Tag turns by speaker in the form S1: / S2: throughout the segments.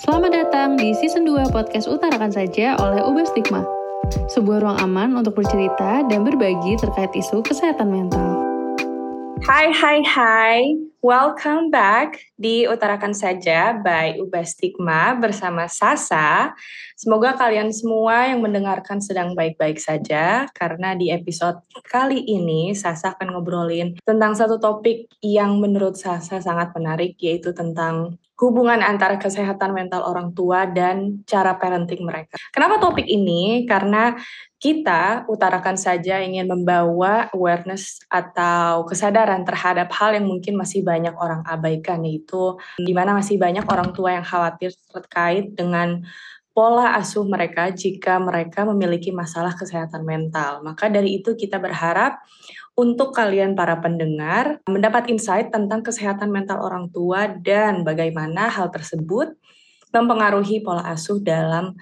S1: Selamat datang di season 2 podcast Utarakan Saja oleh Ubah Stigma. Sebuah ruang aman untuk bercerita dan berbagi terkait isu kesehatan mental.
S2: Hai hai hai, welcome back di Utarakan Saja by Ubah Stigma bersama Sasa. Semoga kalian semua yang mendengarkan sedang baik-baik saja karena di episode kali ini Sasa akan ngobrolin tentang satu topik yang menurut Sasa sangat menarik yaitu tentang hubungan antara kesehatan mental orang tua dan cara parenting mereka. Kenapa topik ini? Karena kita utarakan saja ingin membawa awareness atau kesadaran terhadap hal yang mungkin masih banyak orang abaikan yaitu di mana masih banyak orang tua yang khawatir terkait dengan pola asuh mereka jika mereka memiliki masalah kesehatan mental. Maka dari itu kita berharap untuk kalian para pendengar mendapat insight tentang kesehatan mental orang tua dan bagaimana hal tersebut mempengaruhi pola asuh dalam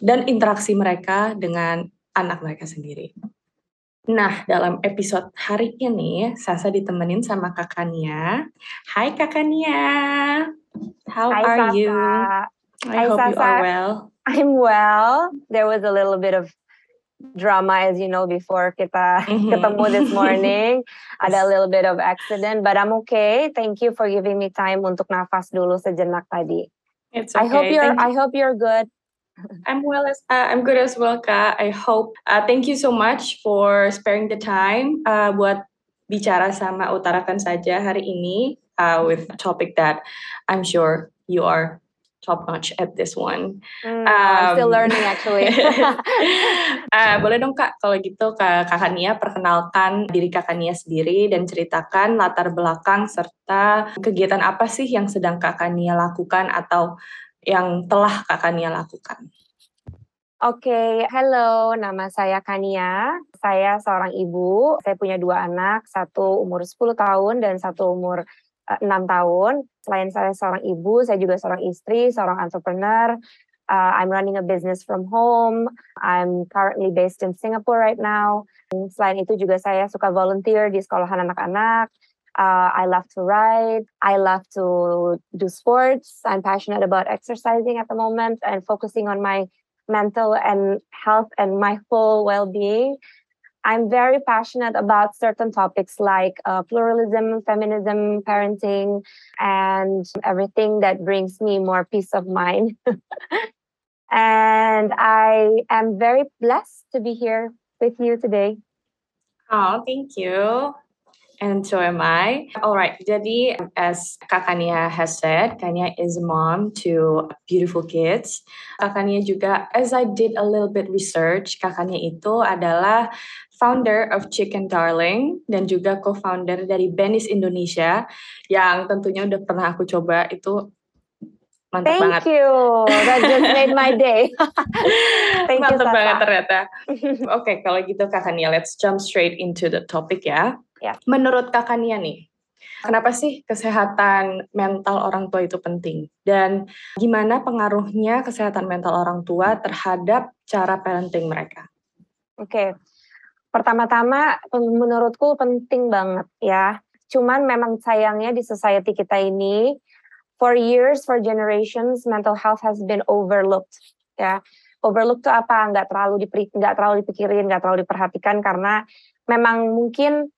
S2: dan interaksi mereka dengan anak mereka sendiri. Nah, dalam episode hari ini, Sasa ditemenin sama kakaknya. Hai kakaknya, how
S3: Hi,
S2: are
S3: Sasa.
S2: you? I
S3: Hi,
S2: hope you
S3: Sasa.
S2: are well.
S3: I'm well. There was a little bit of drama, as you know, before kita
S2: Mhm.
S3: ketemu this morning. Ada a little bit of accident, but I'm okay. Thank you for giving me time untuk nafas dulu sejenak tadi.
S2: It's
S3: I hope
S2: okay.
S3: you're.
S2: Thank
S3: I hope you're good.
S2: I'm well as uh, I'm good as well, Kak. I hope. Uh, thank you so much for sparing the time uh, buat bicara sama utarakan saja hari ini uh, with a topic that I'm sure you are top notch at this one.
S3: Hmm, I'm still
S2: Um,
S3: learning actually.
S2: uh, boleh dong kak, kalau gitu kak kakak Nia perkenalkan diri kakak Nia sendiri dan ceritakan latar belakang serta kegiatan apa sih yang sedang kakak Nia lakukan atau yang telah kakak Nia lakukan.
S3: Oke, hello, nama saya Kania. Saya seorang ibu. Saya punya dua anak, satu umur 10 tahun dan satu umur eh, 6 tahun. Selain saya seorang ibu, saya juga seorang istri, seorang entrepreneur. Uh, I'm running a business from home. I'm currently based in Singapore right now. Selain itu juga saya suka volunteer di sekolahan anak-anak. Uh, I love to ride. I love to do sports. I'm passionate about exercising at the moment and focusing on my mental and health and my full well-being. I'm very passionate about certain topics like uh, pluralism, feminism, parenting, and everything that brings me more peace of mind. and I am very blessed to be here with you today.
S2: Oh, thank you. And so am I. All right. Jadi, as Kakania has said, Kania is a mom to beautiful kids. Kakania juga, as I did a little bit research, Kakania itu adalah founder of Chicken Darling dan juga co-founder dari Benis Indonesia yang tentunya udah pernah aku coba itu mantap
S3: Thank
S2: banget.
S3: you. That just made my day. Thank you,
S2: mantap
S3: Sasa.
S2: banget ternyata. Oke, kalau gitu Kakania, let's jump straight into the topic ya.
S3: Ya.
S2: Menurut Kakania nih, kenapa sih kesehatan mental orang tua itu penting? Dan gimana pengaruhnya kesehatan mental orang tua terhadap cara parenting mereka?
S3: Oke, pertama-tama menurutku penting banget ya. Cuman memang sayangnya di society kita ini, for years, for generations, mental health has been overlooked ya. Overlooked tuh apa? Nggak terlalu diperi- nggak terlalu dipikirin, nggak terlalu diperhatikan karena memang mungkin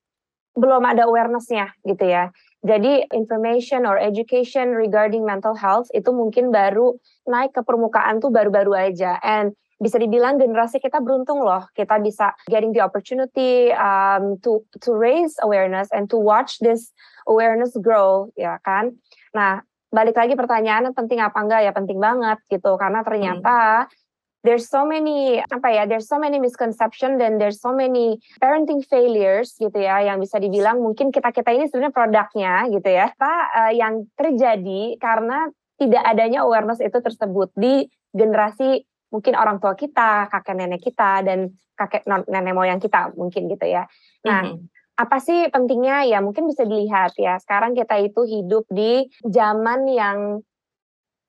S3: belum ada awareness-nya gitu ya. Jadi information or education regarding mental health itu mungkin baru naik ke permukaan tuh baru-baru aja. And bisa dibilang generasi kita beruntung loh, kita bisa getting the opportunity um, to to raise awareness and to watch this awareness grow, ya kan? Nah, balik lagi pertanyaannya penting apa enggak? Ya penting banget gitu. Karena ternyata there's so many apa ya there's so many misconception dan there's so many parenting failures gitu ya yang bisa dibilang mungkin kita kita ini sebenarnya produknya gitu ya apa eh, yang terjadi karena tidak adanya awareness itu tersebut di generasi mungkin orang tua kita kakek nenek kita dan kakek non- nenek moyang kita mungkin gitu ya. Nah
S2: Mhm.
S3: apa sih pentingnya? Ya mungkin bisa dilihat ya sekarang kita itu hidup di zaman yang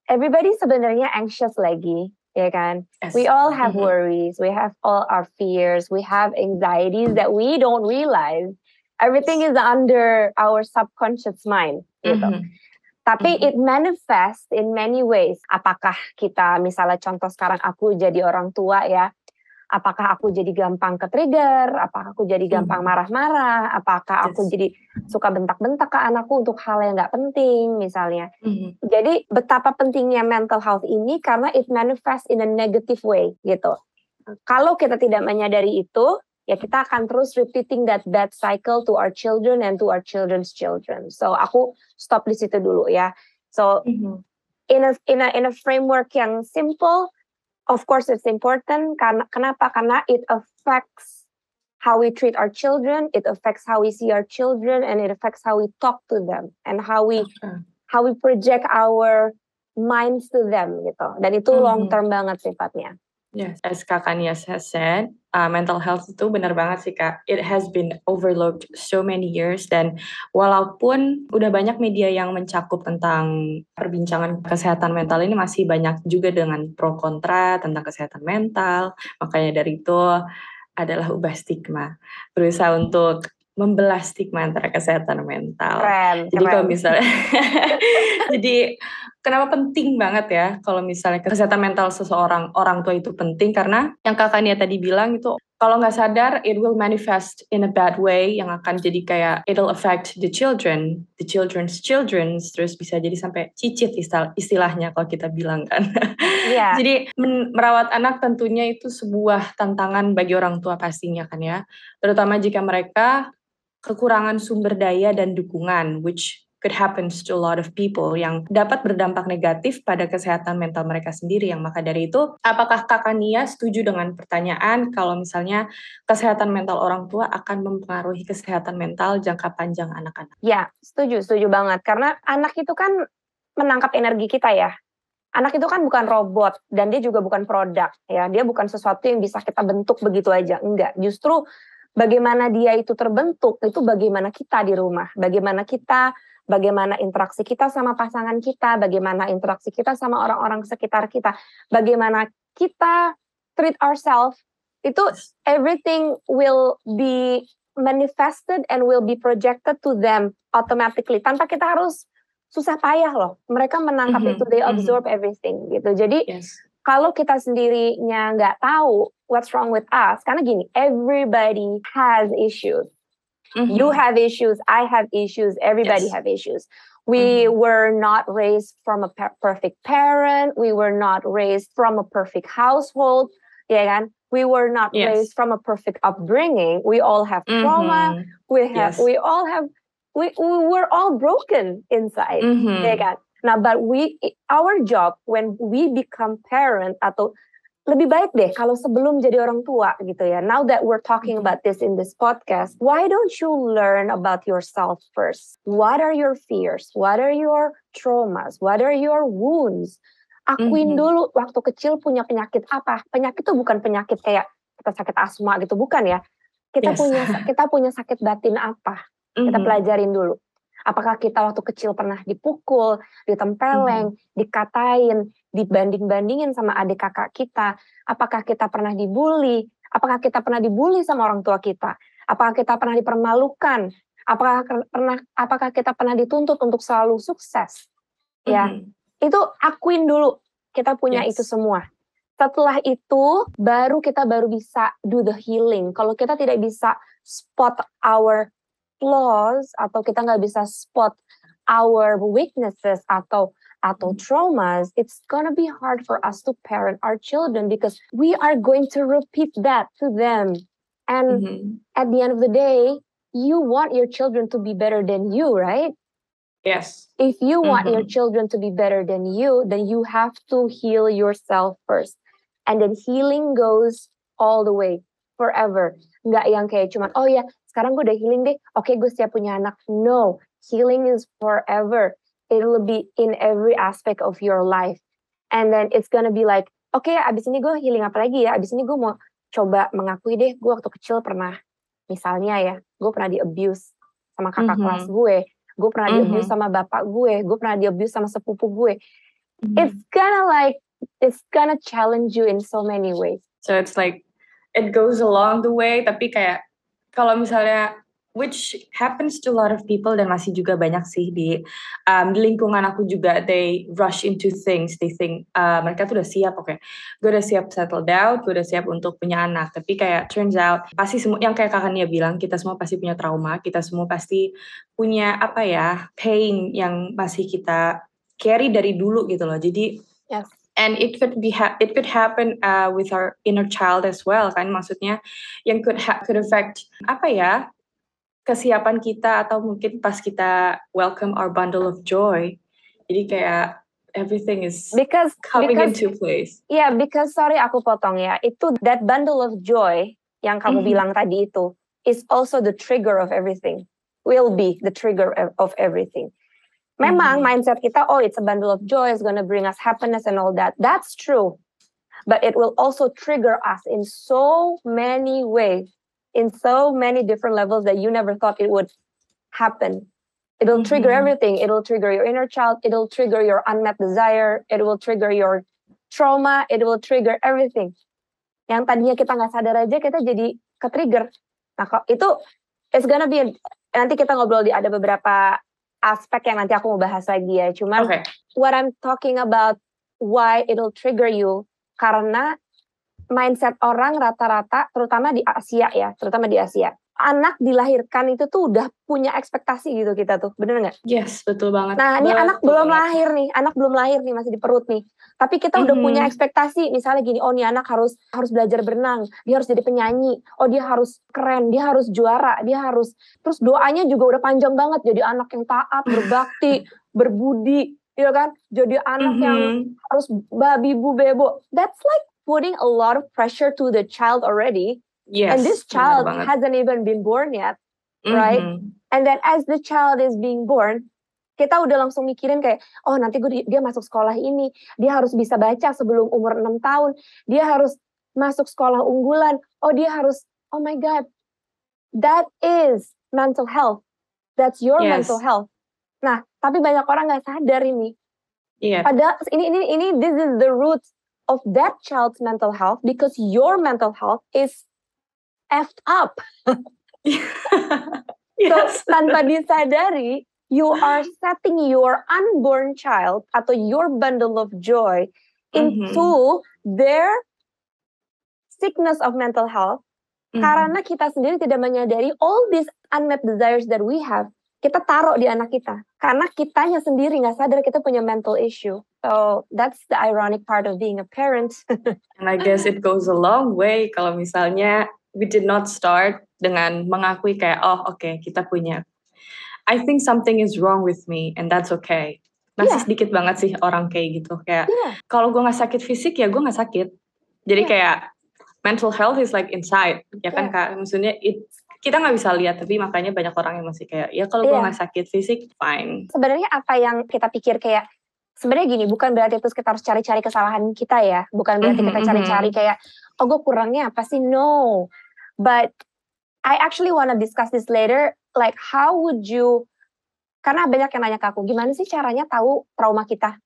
S3: everybody sebenarnya anxious lagi ya kan?
S2: Yes.
S3: we all have worries we have all our fears we have anxieties that we don't realize. Everything is under our subconscious mind gitu.
S2: Mhm.
S3: Tapi mm-hmm. it manifest in many ways. Apakah kita misalnya contoh sekarang aku jadi orang tua ya, apakah aku jadi gampang ke trigger, apakah aku jadi gampang mm-hmm. marah-marah, apakah yes. aku jadi suka bentak-bentak ke anakku untuk hal yang nggak penting misalnya. Mm-hmm. Jadi betapa pentingnya mental health ini karena it manifest in a negative way gitu. Kalau kita tidak menyadari itu, ya kita akan terus repeating that bad cycle to our children and to our children's children. So aku stop di situ dulu ya. So mm-hmm. in a in a in a framework yang simple, of course it's important karena kenapa? Karena it affects how we treat our children, it affects how we see our children, and it affects how we talk to them and how we okay. how we project our minds to them gitu. Dan itu mm-hmm. long term banget sifatnya.
S2: Yes, as Kak Nias has said, uh, mental health itu benar banget sih Kak. It has been overlooked so many years dan walaupun udah banyak media yang mencakup tentang perbincangan kesehatan mental ini masih banyak juga dengan pro kontra tentang kesehatan mental. Makanya dari itu adalah ubah stigma. Berusaha untuk membelah stigma antara kesehatan mental.
S3: Keren,
S2: jadi keren. kalau misalnya, jadi kenapa penting banget ya kalau misalnya kesehatan mental seseorang orang tua itu penting karena yang kakaknya tadi bilang itu kalau nggak sadar it will manifest in a bad way yang akan jadi kayak it'll affect the children, the children's children's terus bisa jadi sampai cicit istilah, istilahnya kalau kita bilang kan. Yeah. jadi merawat anak tentunya itu sebuah tantangan bagi orang tua pastinya kan ya, terutama jika mereka kekurangan sumber daya dan dukungan, which could happen to a lot of people yang dapat berdampak negatif pada kesehatan mental mereka sendiri. Yang maka dari itu, apakah kakak Nia setuju dengan pertanyaan kalau misalnya kesehatan mental orang tua akan mempengaruhi kesehatan mental jangka panjang anak-anak?
S3: Ya, setuju, setuju banget. Karena anak itu kan menangkap energi kita ya. Anak itu kan bukan robot dan dia juga bukan produk ya. Dia bukan sesuatu yang bisa kita bentuk begitu aja. Enggak, justru bagaimana dia itu terbentuk itu bagaimana kita di rumah, bagaimana kita bagaimana interaksi kita sama pasangan kita, bagaimana interaksi kita sama orang-orang sekitar kita, bagaimana kita treat ourselves itu everything will be manifested and will be projected to them automatically tanpa kita harus susah payah loh. Mereka menangkap mm -hmm. itu, they mm-hmm. absorb mm -hmm. everything gitu. Jadi yes kalau kita sendirinya nggak tahu what's wrong with us, karena gini, everybody has issues. Mm-hmm. You have issues, I have issues, everybody yes. have issues. We mm-hmm. were not raised from a per- perfect parent. We were not raised from a perfect household. Yeah, kan? We were not yes. raised from a perfect upbringing. We all have trauma. Mm-hmm. We have. Yes. We all have. We we were all broken inside. Mm-hmm. Yeah, kan? Nah, but we our job when we become parent atau lebih baik deh kalau sebelum jadi orang tua gitu ya. Now that we're talking mm-hmm. about this in this podcast, why don't you learn about yourself first? What are your fears? What are your traumas? What are your wounds? Akuin mm -hmm. dulu waktu kecil punya penyakit apa. Penyakit itu bukan penyakit kayak kita sakit asma gitu, bukan ya. Kita yes. punya kita punya sakit batin apa. Kita mm -hmm. pelajarin dulu. Apakah kita waktu kecil pernah dipukul, ditempeleng, hmm. dikatain, dibanding-bandingin sama adik kakak kita? Apakah kita pernah dibully? Apakah kita pernah dibully sama orang tua kita? Apakah kita pernah dipermalukan? Apakah pernah apakah kita pernah dituntut untuk selalu sukses? Ya. Hmm. Itu akuin dulu kita punya yes. itu semua. Setelah itu baru kita baru bisa do the healing. Kalau kita tidak bisa spot our flaws atau kita nggak bisa spot our weaknesses atau atau mm-hmm. traumas, it's gonna be hard for us to parent our children because we are going to repeat that to them. And mm-hmm. at the end of the day, you want your children to be better than you, right?
S2: Yes.
S3: If you want mm-hmm. your children to be better than you, then you have to heal yourself first. And then healing goes all the way forever. Nggak yang kayak cuman, oh ya sekarang gue udah healing deh, oke okay, gue siap punya anak. No, healing is forever. It will be in every aspect of your life. And then it's gonna be like, oke okay, abis ini gue healing apa lagi ya? Abis ini gue mau coba mengakui deh, gue waktu kecil pernah, misalnya ya, gue pernah di abuse sama kakak mm -hmm. kelas gue, gue pernah mm -hmm. di abuse sama bapak gue, gue pernah di abuse sama sepupu gue. Mm -hmm. It's gonna like, it's gonna challenge you in so many ways.
S2: So it's like, it goes along the way, tapi kayak kalau misalnya which happens to a lot of people dan masih juga banyak sih di um, lingkungan aku juga they rush into things. They think uh, mereka tuh udah siap oke. Okay, gue udah siap settle down gue udah siap untuk punya anak. Tapi kayak turns out pasti semua yang kayak kakaknya bilang kita semua pasti punya trauma. Kita semua pasti punya apa ya pain yang masih kita carry dari dulu gitu loh. Jadi
S3: yes
S2: and it could be ha it could happen uh, with our inner child as well kan maksudnya yang could could affect apa ya kesiapan kita atau mungkin pas kita welcome our bundle of joy. Jadi kayak everything is
S3: because
S2: coming
S3: because,
S2: into place.
S3: Yeah, because sorry aku potong ya. Itu that bundle of joy yang kamu mm -hmm. bilang tadi itu is also the trigger of everything. Will be the trigger of everything. Memang mm -hmm. mindset kita oh it's a bundle of joy is gonna bring us happiness and all that. That's true. But it will also trigger us in so many ways in so many different levels that you never thought it would happen. It'll mm-hmm. trigger everything. It'll trigger your inner child. It'll trigger your unmet desire. It will trigger your trauma. It will trigger everything. Yang tadinya kita nggak sadar aja kita jadi ke trigger. Nah itu it's gonna be nanti kita ngobrol di ada beberapa aspek yang nanti aku mau bahas lagi ya. Cuman okay. what I'm talking about why it'll trigger you karena mindset orang rata-rata terutama di Asia ya, terutama di Asia. Anak dilahirkan itu tuh udah punya ekspektasi gitu kita tuh, bener nggak?
S2: Yes, betul banget.
S3: Nah, ini anak belum banget. lahir nih, anak belum lahir nih masih di perut nih. Tapi kita mm-hmm. udah punya ekspektasi, misalnya gini, oh nih anak harus harus belajar berenang, dia harus jadi penyanyi, oh dia harus keren, dia harus juara, dia harus terus doanya juga udah panjang banget jadi anak yang taat, berbakti, berbudi, ya kan? Jadi anak mm-hmm. yang harus babi bu bebo. That's like putting a lot of pressure to the child already. Yes. And this child hasn't even been born yet, mm-hmm. right? And then as the child is being born, kita udah langsung mikirin kayak, oh nanti gue dia masuk sekolah ini, dia harus bisa baca sebelum umur 6 tahun, dia harus masuk sekolah unggulan, oh dia harus, oh my God, that is mental health, that's your yes. mental health. Nah, tapi banyak orang nggak sadar ini. Yeah. Padahal ini ini ini this is the root of that child's mental health because your mental health is effed up. yes. So tanpa disadari, you are setting your unborn child atau your bundle of joy into mm-hmm. their sickness of mental health mm-hmm. karena kita sendiri tidak menyadari all these unmet desires that we have kita taruh di anak kita karena kitanya sendiri nggak sadar kita punya mental issue so that's the ironic part of being a parent
S2: and I guess it goes a long way kalau misalnya we did not start dengan mengakui kayak oh oke okay, kita punya I think something is wrong with me and that's okay masih yeah. sedikit banget sih orang kayak gitu kayak yeah. kalau gue nggak sakit fisik ya gue nggak sakit jadi yeah. kayak mental health is like inside ya kan yeah. kak maksudnya it kita nggak bisa lihat tapi makanya banyak orang yang masih kayak ya kalau gue iya. nggak sakit fisik fine
S3: sebenarnya apa yang kita pikir kayak sebenarnya gini bukan berarti terus kita harus cari-cari kesalahan kita ya bukan berarti mm -hmm, kita cari-cari kayak oh gue kurangnya apa sih no but I actually wanna discuss this later like how would you karena banyak yang nanya ke aku gimana sih caranya tahu trauma kita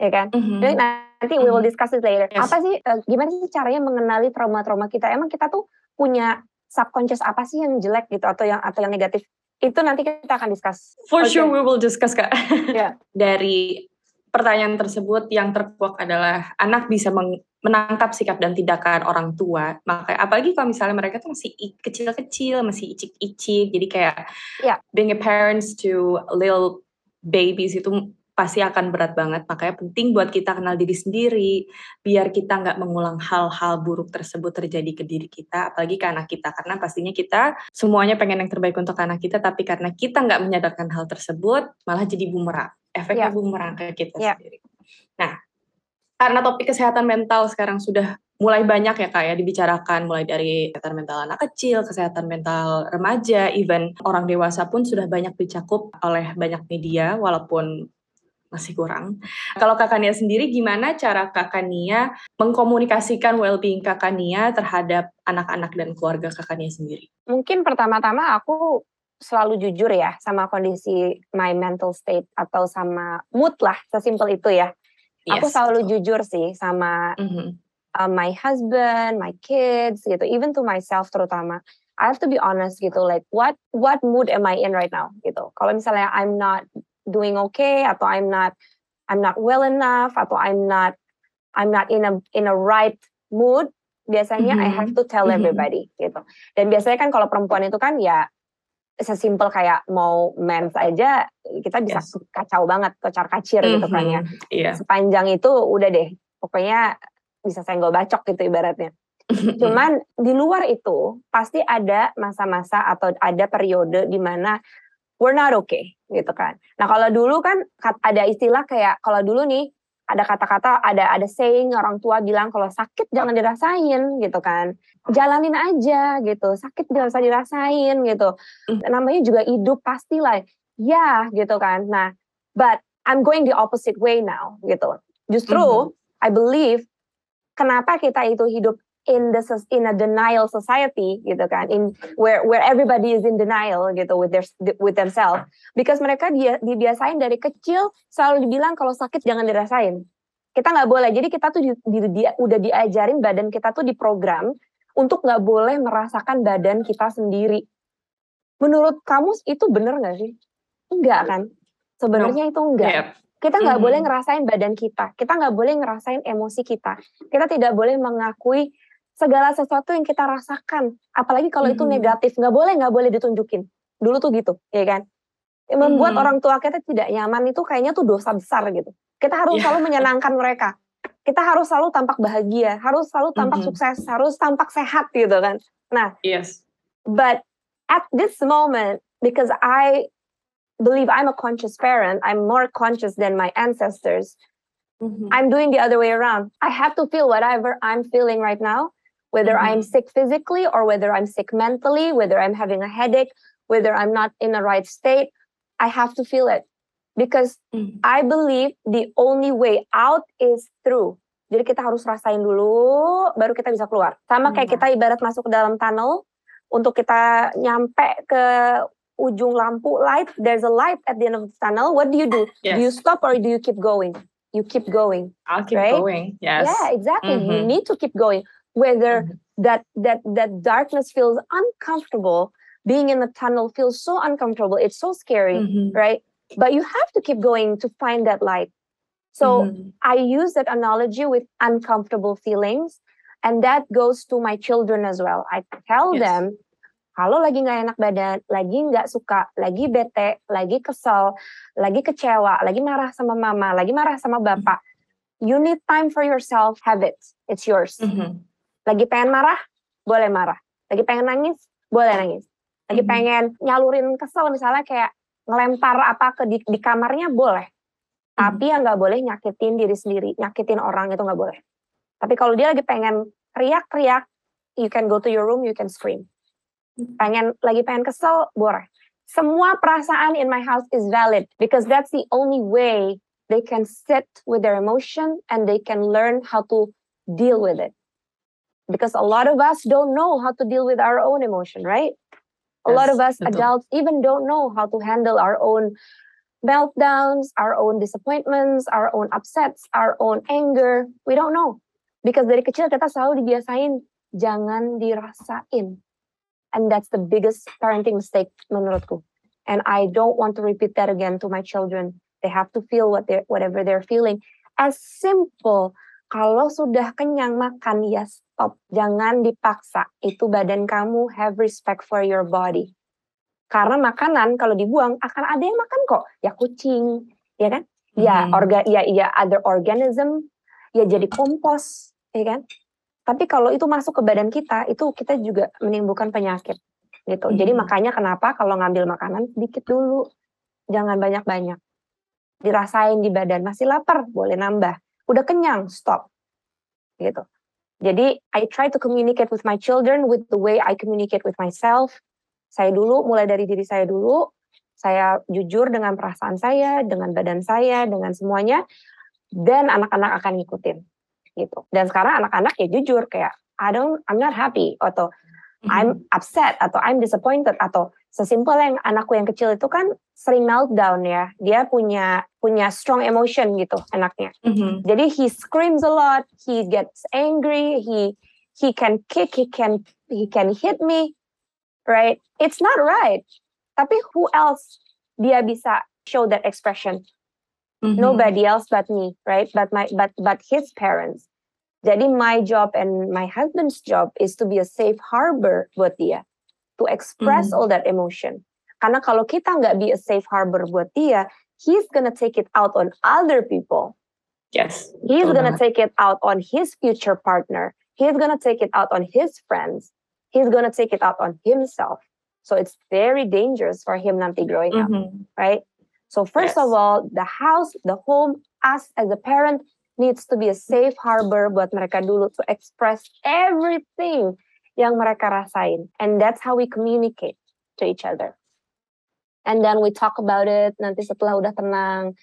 S3: ya kan mm -hmm. Jadi nanti we will discuss this later yes. apa sih uh, gimana sih caranya mengenali trauma-trauma kita emang kita tuh punya subconscious apa sih yang jelek gitu atau yang atau yang negatif itu nanti kita akan discuss.
S2: For okay. sure we will discuss kak. Yeah. Dari pertanyaan tersebut yang terkuak adalah anak bisa menangkap sikap dan tindakan orang tua. Maka apalagi kalau misalnya mereka tuh masih kecil-kecil, masih icik-icik, jadi kayak yeah. being a parents to little babies itu pasti akan berat banget. Makanya penting buat kita kenal diri sendiri, biar kita nggak mengulang hal-hal buruk tersebut terjadi ke diri kita, apalagi ke anak kita. Karena pastinya kita semuanya pengen yang terbaik untuk anak kita, tapi karena kita nggak menyadarkan hal tersebut, malah jadi bumerang. Efeknya yeah. bumerang ke kita yeah. sendiri. Nah, karena topik kesehatan mental sekarang sudah mulai banyak ya kak ya dibicarakan mulai dari kesehatan mental anak kecil, kesehatan mental remaja, even orang dewasa pun sudah banyak dicakup oleh banyak media walaupun masih kurang. Kalau Kakak Nia sendiri gimana cara Kakak Nia mengkomunikasikan well-being Kakak Nia terhadap anak-anak dan keluarga Kakak Nia sendiri?
S3: Mungkin pertama-tama aku selalu jujur ya sama kondisi my mental state atau sama mood lah, sesimpel itu ya. Yes, aku selalu jujur sih sama mm -hmm. uh, my husband, my kids gitu, even to myself terutama. I have to be honest gitu like what what mood am I in right now gitu kalau misalnya I'm not doing okay atau I'm not I'm not well enough atau I'm not I'm not in a in a right mood biasanya mm-hmm. I have to tell mm-hmm. everybody mm-hmm. gitu dan biasanya kan kalau perempuan itu kan ya sesimpel kayak mau mens aja kita bisa yes. kacau banget kocar kacir mm-hmm. gitu kan ya yeah. sepanjang itu udah deh pokoknya bisa senggol bacok gitu ibaratnya Cuman di luar itu pasti ada masa-masa atau ada periode di mana we're not okay gitu kan. Nah kalau dulu kan ada istilah kayak kalau dulu nih ada kata-kata ada ada saying orang tua bilang kalau sakit jangan dirasain gitu kan. Jalanin aja gitu. Sakit jangan usah dirasain gitu. Mm. namanya juga hidup pastilah ya gitu kan. Nah but I'm going the opposite way now gitu. Justru mm -hmm. I believe kenapa kita itu hidup in the in a denial society gitu kan in where where everybody is in denial gitu with their with themselves. Because mereka dia dibiasain dari kecil selalu dibilang kalau sakit jangan dirasain. Kita nggak boleh. Jadi kita tuh di, di, di, udah diajarin badan kita tuh diprogram untuk nggak boleh merasakan badan kita sendiri. Menurut kamu itu bener nggak sih? Enggak kan? Sebenarnya no. itu enggak yep. Kita nggak mm -hmm. boleh ngerasain badan kita, kita nggak boleh ngerasain emosi kita, kita tidak boleh mengakui segala sesuatu yang kita rasakan apalagi kalau mm -hmm. itu negatif nggak boleh nggak boleh ditunjukin dulu tuh gitu ya kan membuat mm -hmm. orang tua kita tidak nyaman itu kayaknya tuh dosa besar gitu kita harus yeah. selalu menyenangkan mereka kita harus selalu tampak bahagia harus selalu tampak mm -hmm. sukses harus tampak sehat gitu kan nah
S2: yes
S3: but at this moment because I believe I'm a conscious parent I'm more conscious than my ancestors Mm-hmm. I'm doing the other way around. I have to feel whatever I'm feeling right now whether mm-hmm. I'm sick physically or whether I'm sick mentally, whether I'm having a headache, whether I'm not in the right state, I have to feel it. Because mm-hmm. I believe the only way out is through. Jadi kita harus rasain dulu, baru kita bisa keluar. Sama kayak kita ibarat masuk ke dalam tunnel, untuk kita nyampe ke ujung lampu light, there's a light at the end of the tunnel. What do you do? Yes. Do you stop or do you keep going? You keep going.
S2: I'll keep right? going. Yes.
S3: Yeah, exactly. Mm-hmm. You need to keep going whether mm-hmm. that that that darkness feels uncomfortable being in the tunnel feels so uncomfortable it's so scary mm-hmm. right but you have to keep going to find that light so mm-hmm. i use that analogy with uncomfortable feelings and that goes to my children as well i tell yes. them kalau lagi nggak enak badan, lagi nggak suka, lagi bete, lagi kesel, lagi kecewa, lagi marah sama mama, lagi marah sama bapak, mm-hmm. you need time for yourself, have it, it's yours. Mm-hmm lagi pengen marah, boleh marah. Lagi pengen nangis, boleh nangis. Lagi mm-hmm. pengen nyalurin kesel misalnya kayak ngelempar apa ke di, di kamarnya boleh. Mm-hmm. Tapi yang nggak boleh nyakitin diri sendiri, nyakitin orang itu nggak boleh. Tapi kalau dia lagi pengen teriak-teriak, you can go to your room, you can scream. Mm-hmm. Pengen lagi pengen kesel, boleh. Semua perasaan in my house is valid because that's the only way they can sit with their emotion and they can learn how to deal with it because a lot of us don't know how to deal with our own emotion, right? A yes, lot of us adults even don't know how to handle our own meltdowns, our own disappointments, our own upsets, our own anger. We don't know. Because dari kecil kita selalu dibiasain jangan dirasain. And that's the biggest parenting mistake menurutku. And I don't want to repeat that again to my children. They have to feel what they whatever they're feeling. As simple kalau sudah kenyang makan ya stop. Jangan dipaksa. Itu badan kamu have respect for your body. Karena makanan kalau dibuang akan ada yang makan kok. Ya kucing, ya kan? Ya hmm. orga ya ya other organism, ya jadi kompos, ya kan? Tapi kalau itu masuk ke badan kita, itu kita juga menimbulkan penyakit gitu. Hmm. Jadi makanya kenapa kalau ngambil makanan sedikit dulu. Jangan banyak-banyak. Dirasain di badan, masih lapar, boleh nambah udah kenyang stop gitu jadi I try to communicate with my children with the way I communicate with myself. Saya dulu mulai dari diri saya dulu saya jujur dengan perasaan saya dengan badan saya dengan semuanya dan anak-anak akan ngikutin gitu. Dan sekarang anak-anak ya jujur kayak I don't I'm not happy atau I'm upset atau I'm disappointed atau sesimpel yang anakku yang kecil itu kan sering meltdown ya. Dia punya punya strong emotion gitu anaknya. Mm-hmm. Jadi he screams a lot, he gets angry, he he can kick, he can he can hit me. right? It's not right. Tapi who else dia bisa show that expression? Mm-hmm. Nobody else but me, right? But my but but his parents. Jadi my job and my husband's job is to be a safe harbor buat dia, to express mm-hmm. all that emotion. Karena kalau kita nggak be a safe harbor buat dia, he's gonna take it out on other people.
S2: Yes.
S3: He's gonna take it out on his future partner. He's gonna take it out on his friends. He's gonna take it out on himself. So it's very dangerous for him nanti growing mm-hmm. up, right? So first yes. of all, the house, the home, us as a parent needs to be a safe harbor buat mereka dulu to express everything yang mereka rasain. And that's how we communicate to each other. And then we talk about it nanti setelah udah tenang,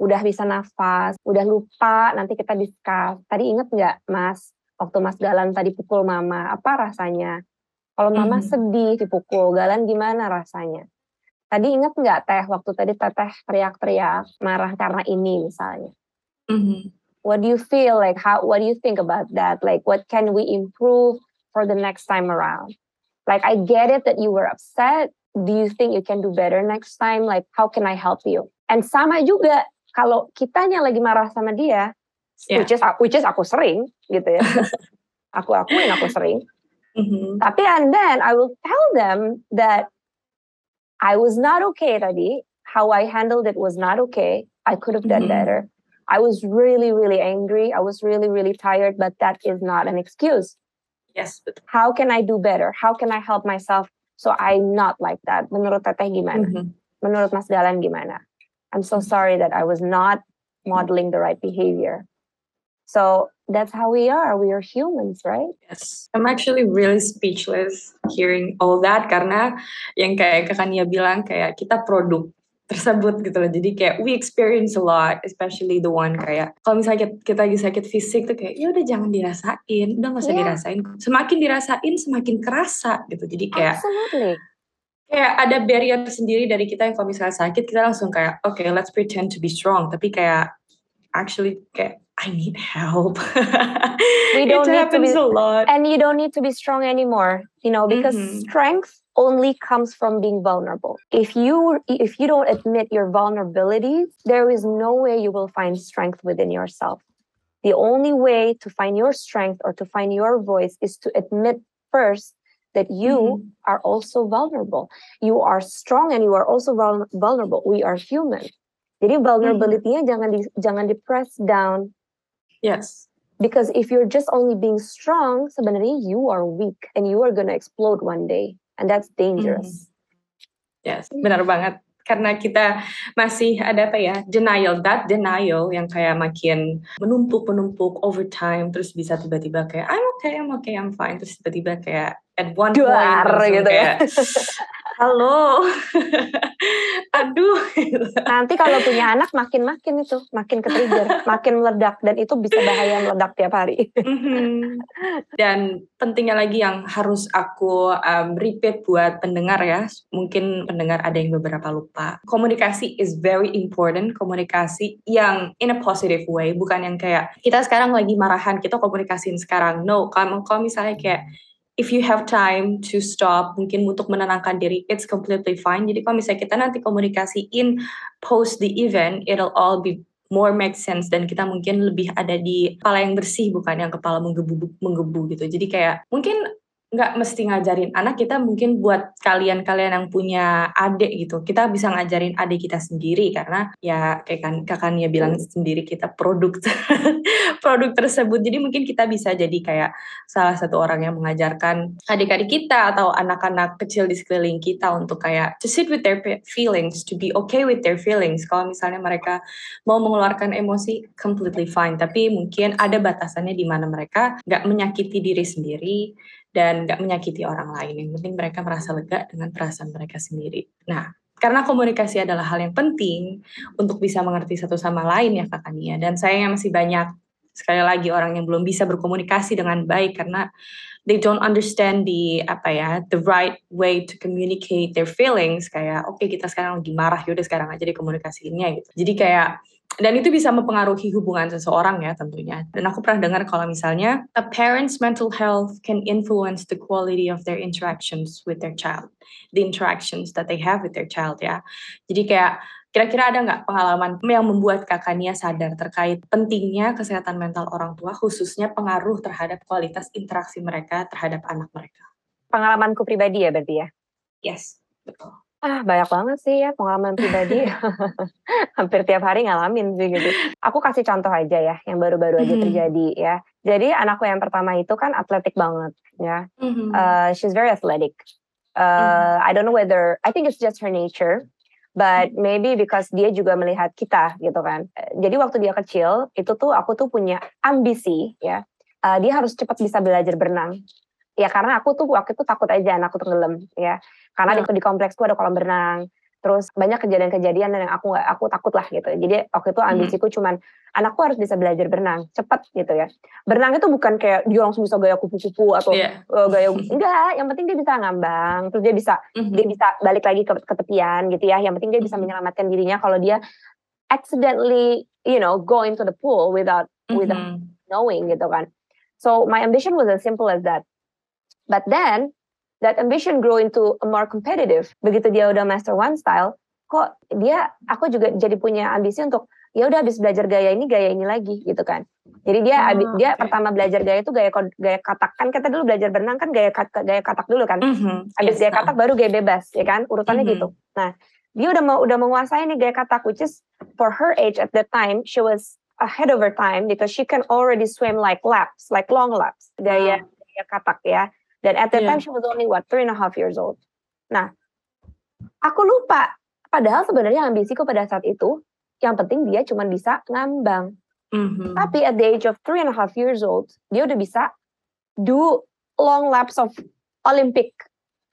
S3: udah bisa nafas, udah lupa, nanti kita discuss. Tadi inget nggak mas, waktu mas Galan tadi pukul mama, apa rasanya? Kalau mama mm. sedih dipukul, Galan gimana rasanya? Tadi inget nggak teh waktu tadi teteh teriak-teriak marah karena ini misalnya? Mm-hmm. What do you feel like? How? What do you think about that? Like, what can we improve for the next time around? Like, I get it that you were upset. Do you think you can do better next time? Like, how can I help you? And sama juga kalau kitanya lagi marah sama dia, yeah. which is which is aku sering gitu ya. aku akuin aku sering. Mm-hmm. Tapi and then I will tell them that I was not okay tadi. How I handled it was not okay. I could have done mm-hmm. better. I was really, really angry. I was really, really tired, but that is not an excuse.
S2: Yes. But...
S3: How can I do better? How can I help myself so I'm not like that? Menurut Teteh gimana? Mm-hmm. Menurut Mas Galan gimana? I'm so mm-hmm. sorry that I was not modeling the right behavior. So that's how we are. We are humans, right?
S2: Yes. I'm actually really speechless hearing all that karena yang kayak Kakania bilang kayak kita produk tersebut gitu loh. Jadi kayak we experience a lot, especially the one kayak kalau misalnya kita, kita lagi sakit fisik tuh kayak ya udah jangan dirasain, udah nggak usah yeah. dirasain. Semakin dirasain semakin kerasa gitu. Jadi kayak
S3: Absolutely.
S2: kayak ada barrier sendiri dari kita yang kalau misalnya sakit kita langsung kayak oke okay, let's pretend to be strong. Tapi kayak actually kayak I need help.
S3: we don't it need happens to be, a lot. And you don't need to be strong anymore, you know, because mm-hmm. strength only comes from being vulnerable. If you if you don't admit your vulnerabilities, there is no way you will find strength within yourself. The only way to find your strength or to find your voice is to admit first that you mm-hmm. are also vulnerable. You are strong and you are also vulnerable. We are human. Jadi vulnerability-nya mm-hmm. jangan di jangan di press down
S2: Yes.
S3: Because if you're just only being strong, sebenarnya you are weak and you are gonna explode one day, and that's dangerous.
S2: Mm. Yes, benar banget. Karena kita masih ada apa ya denial, that denial yang kayak makin menumpuk menumpuk over time, terus bisa tiba-tiba kayak I'm okay, I'm okay, I'm fine, terus tiba-tiba kayak at one
S3: Duar, point gitu ya. kayak, ya.
S2: halo. Aduh.
S3: Nanti kalau punya anak makin makin itu makin ke trigger makin meledak dan itu bisa bahaya meledak tiap hari.
S2: Mm-hmm. dan pentingnya lagi yang harus aku um, repeat buat pendengar ya. Mungkin pendengar ada yang beberapa lupa. Komunikasi is very important. Komunikasi yang in a positive way. Bukan yang kayak kita sekarang lagi marahan kita komunikasiin sekarang. No kalau kalau misalnya kayak if you have time to stop, mungkin untuk menenangkan diri, it's completely fine. Jadi kalau misalnya kita nanti komunikasiin post the event, it'll all be more make sense dan kita mungkin lebih ada di kepala yang bersih bukan yang kepala menggebu menggebu gitu. Jadi kayak mungkin nggak mesti ngajarin anak kita mungkin buat kalian-kalian yang punya adik gitu. Kita bisa ngajarin adik kita sendiri karena ya kayak kan kakaknya bilang sendiri kita produk produk tersebut. Jadi mungkin kita bisa jadi kayak salah satu orang yang mengajarkan adik-adik kita atau anak-anak kecil di sekeliling kita untuk kayak to sit with their feelings to be okay with their feelings. Kalau misalnya mereka mau mengeluarkan emosi completely fine. Tapi mungkin ada batasannya di mana mereka nggak menyakiti diri sendiri dan gak menyakiti orang lain. Yang penting mereka merasa lega dengan perasaan mereka sendiri. Nah, karena komunikasi adalah hal yang penting untuk bisa mengerti satu sama lain ya Kak Nia. Dan sayangnya masih banyak sekali lagi orang yang belum bisa berkomunikasi dengan baik karena they don't understand the apa ya the right way to communicate their feelings kayak oke okay, kita sekarang lagi marah yaudah sekarang aja dikomunikasiinnya gitu jadi kayak dan itu bisa mempengaruhi hubungan seseorang ya tentunya. Dan aku pernah dengar kalau misalnya a parent's mental health can influence the quality of their interactions with their child, the interactions that they have with their child ya. Jadi kayak Kira-kira ada nggak pengalaman yang membuat kakak Nia sadar terkait pentingnya kesehatan mental orang tua, khususnya pengaruh terhadap kualitas interaksi mereka terhadap anak mereka?
S3: Pengalamanku pribadi ya berarti ya?
S2: Yes, betul.
S3: Ah, banyak banget sih ya pengalaman pribadi. Hampir tiap hari ngalamin sih gitu. Aku kasih contoh aja ya, yang baru-baru aja mm -hmm. terjadi ya. Jadi anakku yang pertama itu kan atletik banget ya. Mm -hmm. uh, she's very athletic. Uh, mm -hmm. I don't know whether, I think it's just her nature but maybe because dia juga melihat kita gitu kan. Jadi waktu dia kecil itu tuh aku tuh punya ambisi ya. Uh, dia harus cepat bisa belajar berenang. Ya karena aku tuh waktu itu takut aja anakku tenggelam ya. Karena hmm. di, di kompleksku ada kolam berenang terus banyak kejadian-kejadian yang aku nggak aku takut lah gitu jadi waktu itu ambisiku hmm. cuman anakku harus bisa belajar berenang cepat gitu ya berenang itu bukan kayak dia langsung bisa gaya kupu-kupu atau yeah. uh, gaya enggak yang penting dia bisa ngambang terus dia bisa mm-hmm. dia bisa balik lagi ke, ke tepian gitu ya yang penting dia bisa mm-hmm. menyelamatkan dirinya kalau dia accidentally you know go into the pool without mm-hmm. without knowing gitu kan so my ambition was as simple as that but then that ambition grow into a more competitive. Begitu dia udah master one style, kok dia aku juga jadi punya ambisi untuk ya udah habis belajar gaya ini gaya ini lagi gitu kan. Jadi dia oh, abis, dia okay. pertama belajar gaya itu gaya gaya katak kan kita dulu belajar berenang kan gaya gaya katak dulu kan. Mm-hmm. Habis yes, gaya katak baru gaya bebas ya kan urutannya mm-hmm. gitu. Nah, dia udah mau udah menguasai nih gaya katak which is for her age at that time she was ahead of her time because she can already swim like laps, like long laps. Gaya wow. gaya katak ya. Dan at that yeah. time she was only what three and a half years old. Nah, aku lupa. Padahal sebenarnya ambisiku pada saat itu, yang penting dia cuma bisa ngambang. Mm-hmm. Tapi at the age of three and a half years old, dia udah bisa do long laps of Olympic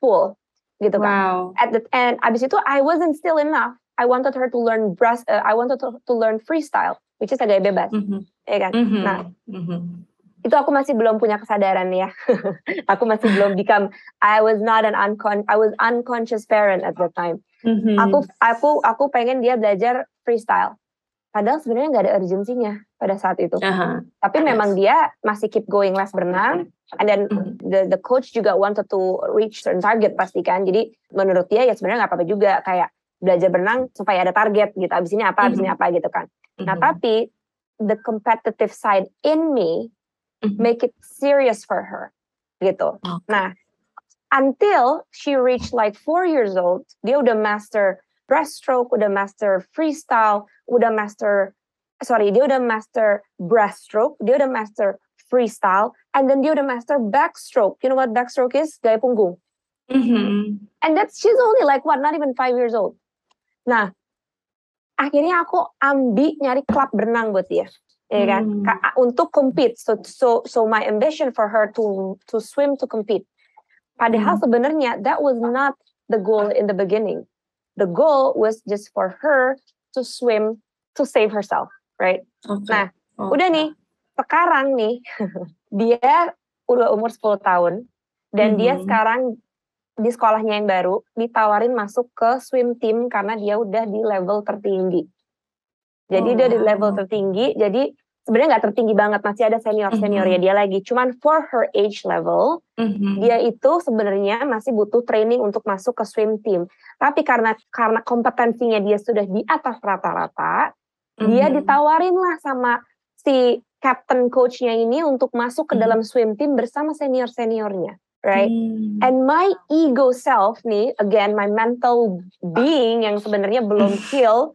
S3: pool, gitu kan. wow. At the and abis itu I wasn't still enough. I wanted her to learn breast. Uh, I wanted to, to learn freestyle, which is agak bebas, mm-hmm. ya kan. Mm-hmm. Nah, mm-hmm itu aku masih belum punya kesadaran ya. aku masih belum become I was not an uncon I was unconscious parent at that time. Mm-hmm. Aku aku aku pengen dia belajar freestyle. Padahal sebenarnya nggak ada urgensinya pada saat itu. Uh-huh. Tapi yes. memang dia masih keep going les berenang, and then mm-hmm. the the coach juga wanted to reach certain target pastikan. Jadi menurut dia ya sebenarnya nggak apa-apa juga kayak belajar berenang supaya ada target gitu. Abis ini apa, abis mm-hmm. ini apa gitu kan. Mm-hmm. Nah tapi the competitive side in me mm-hmm. make it serious for her gitu. Okay. Nah, until she reached like four years old, dia udah master breaststroke, udah master freestyle, udah master sorry, dia udah master breaststroke, dia udah master freestyle, and then dia udah master backstroke. You know what backstroke is? Gaya punggung. Mm-hmm. And that's she's only like what, not even five years old. Nah, akhirnya aku ambil nyari klub berenang buat dia ya kan hmm. untuk compete so so so my ambition for her to to swim to compete padahal hmm. sebenarnya that was not the goal in the beginning the goal was just for her to swim to save herself right okay. nah okay. udah nih sekarang nih dia udah umur 10 tahun dan hmm. dia sekarang di sekolahnya yang baru ditawarin masuk ke swim team karena dia udah di level tertinggi jadi oh. dia di level tertinggi, jadi sebenarnya nggak tertinggi banget, masih ada senior seniornya mm -hmm. dia lagi. Cuman for her age level, mm -hmm. dia itu sebenarnya masih butuh training untuk masuk ke swim team. Tapi karena karena kompetensinya dia sudah di atas rata-rata, mm -hmm. dia ditawarin lah sama si captain coachnya ini untuk masuk ke mm -hmm. dalam swim team bersama senior seniornya right? Hmm. And my ego self nih, again my mental being yang sebenarnya belum heal,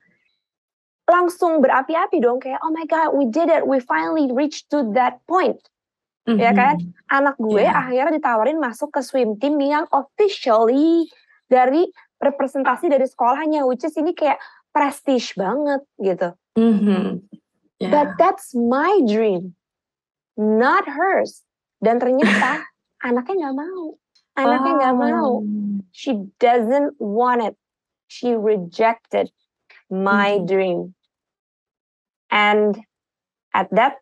S3: langsung berapi-api dong kayak oh my god we did it we finally reached to that point mm-hmm. ya kan anak gue yeah. akhirnya ditawarin masuk ke swim team yang officially dari representasi dari sekolahnya which is ini kayak prestige banget gitu mm-hmm. yeah. but that's my dream not hers dan ternyata anaknya nggak mau anaknya nggak oh. mau she doesn't want it she rejected my mm-hmm. dream. And at that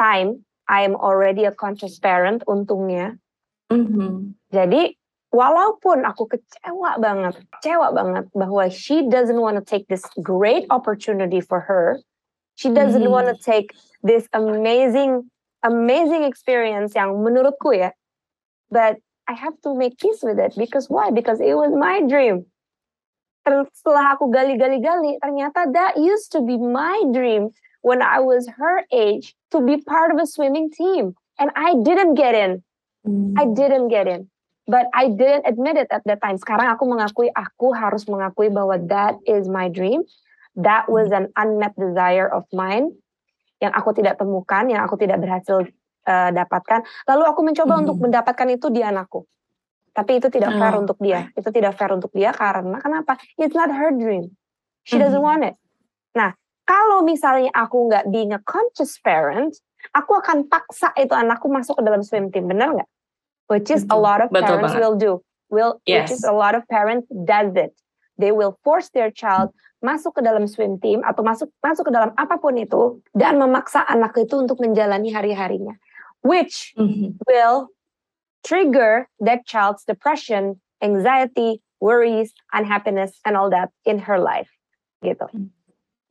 S3: time, I am already a conscious parent, untungnya. Mm-hmm. Jadi, walaupun aku kecewa banget, kecewa banget bahwa she doesn't want to take this great opportunity for her, She doesn't
S2: Mhm.
S3: want to take this amazing, amazing experience yang menurutku ya. But I have to make peace with it because why? Because it was my dream. Setelah aku gali-gali-gali, ternyata that used to be my dream when I was her age to be part of a swimming team, and I didn't get in. I didn't get in. But I didn't admit it at that time. Sekarang aku mengakui, aku harus mengakui bahwa that is my dream. That was an unmet desire of mine yang aku tidak temukan, yang aku tidak berhasil uh, dapatkan. Lalu aku mencoba
S2: Mhm.
S3: untuk mendapatkan itu di anakku. Tapi itu tidak fair
S2: Oh,
S3: untuk dia. Itu tidak fair untuk dia karena kenapa? It's not her dream. She doesn't
S2: Mhm.
S3: want it. Nah, kalau misalnya aku nggak being a conscious parent, aku akan paksa itu anakku masuk ke dalam swim team, benar nggak? Which is a
S2: Betul.
S3: lot of
S2: Betul
S3: parents
S2: banget.
S3: will do. Will, which
S2: Yes.
S3: is a lot of parents does it. They will force their child masuk ke dalam swim team atau masuk masuk ke dalam apa pun itu dan memaksa anak itu untuk menjalani hari-harinya, which
S2: Mhm.
S3: will trigger that child's depression, anxiety, worries, unhappiness, and all that in her life. Gitu.
S2: Hmm.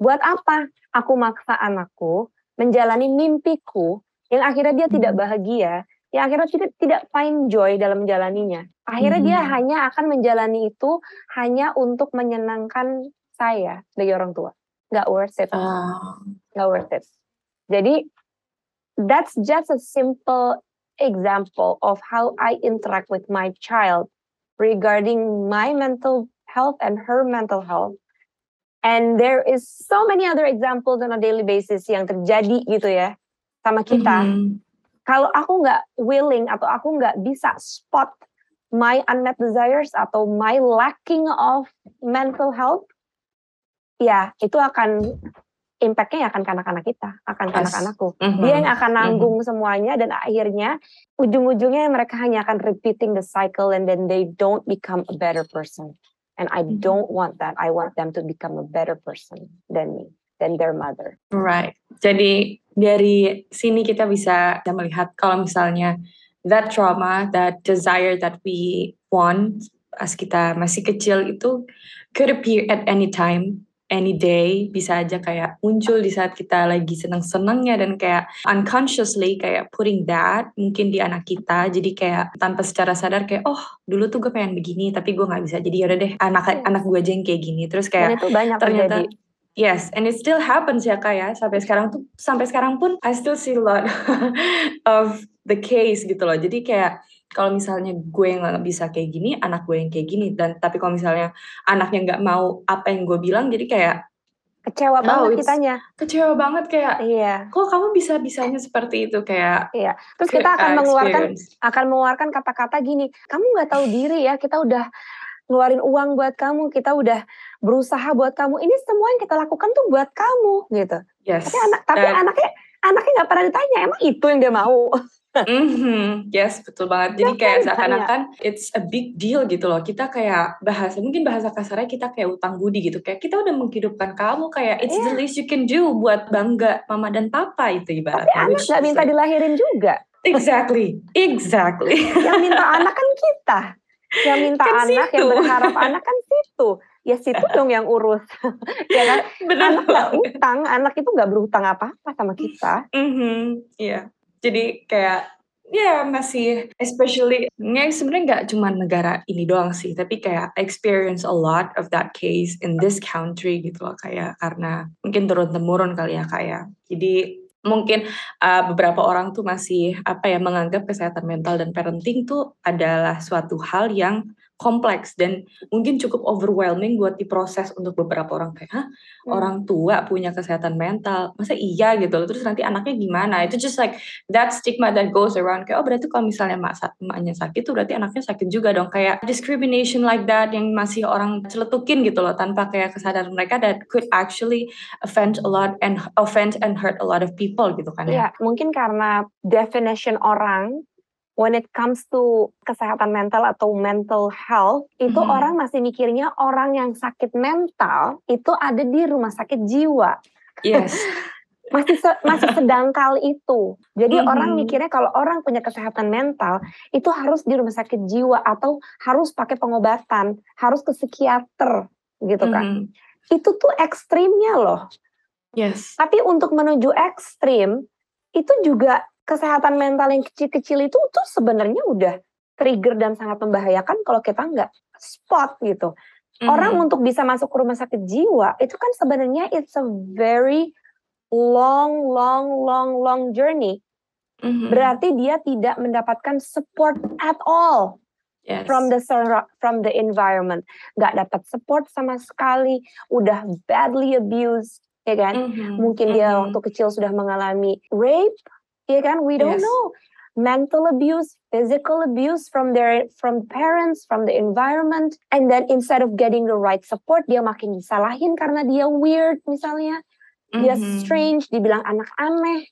S3: Buat apa aku maksa anakku menjalani mimpiku yang akhirnya dia tidak
S2: Hmm.
S3: bahagia, yang akhirnya tidak tidak find joy dalam menjalaninya. Akhirnya dia
S2: Mhm.
S3: hanya akan menjalani itu hanya untuk menyenangkan saya sebagai orang tua. Nggak worth it
S2: Ah,
S3: nggak worth it. Jadi that's just a simple example of how I interact with my child regarding my mental health and her mental health. And there is so many other examples on a daily basis yang terjadi gitu ya sama kita.
S2: mhm.
S3: Kalau aku nggak willing atau aku nggak bisa spot my unmet desires atau my lacking of mental health, ya itu akan impactnya ya akan ke anak-anak kita, akan ke
S2: Yes.
S3: anak-anakku.
S2: Mhm.
S3: Dia yang akan nanggung semuanya dan akhirnya ujung-ujungnya mereka hanya akan repeating the cycle and then they don't become a better person. And I
S2: Mhm.
S3: don't want that. I want them to become a better person than me, than their mother.
S2: Right. Jadi dari sini kita bisa bisa melihat kalau misalnya that trauma, that desire that we want as kita masih kecil itu could appear at any time, any day, bisa aja kayak muncul di saat kita lagi seneng-senengnya dan kayak unconsciously kayak putting that mungkin di anak kita. Jadi kayak tanpa secara sadar kayak oh dulu tuh gue pengen begini tapi gue nggak bisa. Jadi yaudah deh anak anak gue aja yang kayak gini. Terus kayak
S3: itu banyak
S2: ternyata
S3: terjadi.
S2: Yes, and it still happens ya kak ya. Sampai sekarang tuh, sampai sekarang pun I still see a lot of the case gitu loh. Jadi kayak kalau misalnya gue yang nggak bisa kayak gini, anak gue yang kayak gini. Dan tapi kalau misalnya anaknya nggak mau apa yang gue bilang, jadi kayak
S3: Kecewa
S2: Oh,
S3: banget kitanya.
S2: kecewa banget kayak
S3: Iya.
S2: kok kamu bisa bisanya seperti itu kayak
S3: Iya. Terus kita
S2: uh,
S3: akan mengeluarkan
S2: experience.
S3: akan mengeluarkan kata-kata gini, kamu nggak tahu diri ya, kita udah ngeluarin uang buat kamu, kita udah berusaha buat kamu. Ini semua yang kita lakukan tuh buat kamu gitu.
S2: Yes.
S3: Tapi anak tapi anaknya anaknya nggak pernah ditanya, emang itu yang dia mau.
S2: Mhm, yes betul banget. Jadi kayak
S3: yang
S2: seakan-akan it's a big deal gitu loh. Kita kayak bahasa mungkin bahasa kasarnya kita kayak utang budi gitu. Kayak kita udah menghidupkan kamu kayak it's the
S3: Iya.
S2: least you can do buat bangga mama dan papa itu
S3: Tapi
S2: ibaratnya.
S3: anak
S2: which
S3: nggak
S2: is
S3: minta dilahirin juga.
S2: Exactly, exactly.
S3: Yang minta anak kan kita. Yang minta
S2: Kan
S3: anak, yang
S2: situ.
S3: berharap anak kan situ. Ya situ dong yang urus. ya kan?
S2: Benar
S3: Anak nggak utang, anak itu nggak berutang apa-apa sama kita.
S2: Mhm, Iya. Jadi kayak ya masih especially ya sebenarnya nggak cuma negara ini doang sih, tapi kayak experience a lot of that case in this country gitu loh kayak karena mungkin turun temurun kali ya kayak. Jadi mungkin uh, beberapa orang tuh masih apa ya menganggap kesehatan mental dan parenting tuh adalah suatu hal yang kompleks dan mungkin cukup overwhelming buat diproses untuk beberapa orang kayak hah
S3: Hmm.
S2: orang tua punya kesehatan mental? Masa iya gitu loh? Terus nanti anaknya gimana? Itu just like that stigma that goes around kayak oh berarti kalau misalnya mak emaknya sakit tuh berarti anaknya sakit juga dong. Kayak discrimination like that yang masih orang celetukin gitu loh tanpa kayak kesadaran mereka that could actually offend a lot and offend and hurt a lot of people gitu kan ya.
S3: Iya, mungkin karena definition orang when it comes to kesehatan mental atau mental health itu
S2: Mhm.
S3: orang masih mikirnya orang yang sakit mental itu ada di rumah sakit jiwa.
S2: yes
S3: Masih se- masih sedangkal itu. Jadi
S2: Mhm.
S3: orang mikirnya kalau orang punya kesehatan mental itu harus di rumah sakit jiwa atau harus pakai pengobatan, harus ke psikiater gitu kan.
S2: Mhm.
S3: Itu tuh ekstrimnya loh.
S2: Yes.
S3: Tapi untuk menuju ekstrim itu juga kesehatan mental yang kecil-kecil itu tuh sebenarnya udah trigger dan sangat membahayakan kalau kita nggak spot gitu.
S2: Mhm.
S3: Orang untuk bisa masuk ke rumah sakit jiwa itu kan sebenarnya it's a very long, long, long, long journey.
S2: Mhm.
S3: Berarti dia tidak mendapatkan support at all
S2: yes.
S3: from the from the environment. Nggak dapat support sama sekali, udah badly abused, ya kan?
S2: Mhm.
S3: Mungkin dia
S2: Mhm.
S3: waktu kecil sudah mengalami rape, ya kan? We don't
S2: Yes.
S3: know. Mental abuse, physical abuse from their from parents, from the environment, and then instead of getting the right support, dia makin disalahin karena dia weird misalnya, dia
S2: Mhm.
S3: strange, dibilang anak aneh,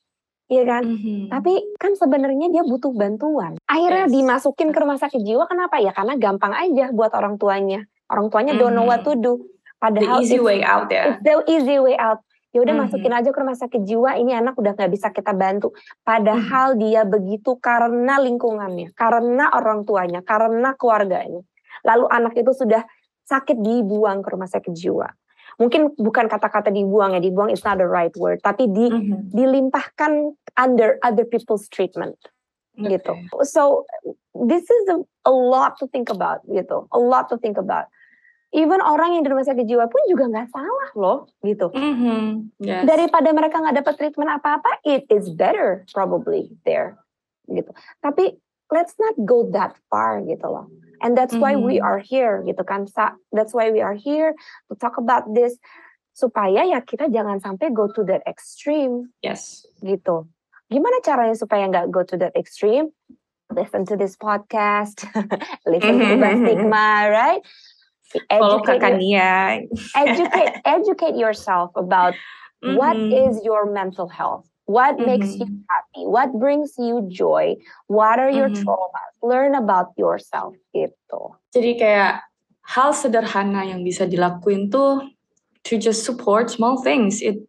S3: ya kan?
S2: Mhm.
S3: Tapi kan sebenarnya dia butuh bantuan. Akhirnya
S2: Yes.
S3: dimasukin ke rumah sakit jiwa kenapa? Ya karena gampang aja buat orang tuanya. Orang tuanya don't know what to do.
S2: the
S3: Padahal
S2: easy
S3: it's-
S2: way out ya.
S3: It's the easy way out. Ya udah
S2: Mhm.
S3: masukin aja ke rumah sakit jiwa. Ini anak udah nggak bisa kita bantu. Padahal dia begitu karena lingkungannya, karena orang tuanya, karena keluarganya. Lalu anak itu sudah sakit dibuang ke rumah sakit jiwa. Mungkin bukan kata-kata dibuang ya, dibuang is not the right word, tapi di
S2: Mhm.
S3: dilimpahkan under other people's treatment gitu.
S2: Okay.
S3: So this is a, a lot to think about gitu, a lot to think about. Even orang yang di rumah sakit jiwa pun juga nggak salah loh gitu.
S2: Mhm. Yes.
S3: Daripada mereka nggak dapat treatment apa-apa, it is better probably there gitu. Tapi let's not go that far gitu loh. And that's why we
S2: Mhm.
S3: are here gitu kan. Sa- That's why we are here to talk about this supaya ya kita jangan sampai go to that extreme
S2: yes.
S3: gitu. Gimana caranya supaya nggak go to that extreme? Listen to this podcast, listen to Ubah Stigma, right?
S2: Follow
S3: Educate,
S2: kakak
S3: your-
S2: Nia.
S3: educate, educate yourself about what
S2: Mhm.
S3: is your mental health, what makes you
S2: Mhm.
S3: happy, what brings you joy, what are your
S2: Mhm.
S3: traumas. Learn about yourself gitu.
S2: Jadi kayak hal sederhana yang bisa dilakuin tuh to just support small things. It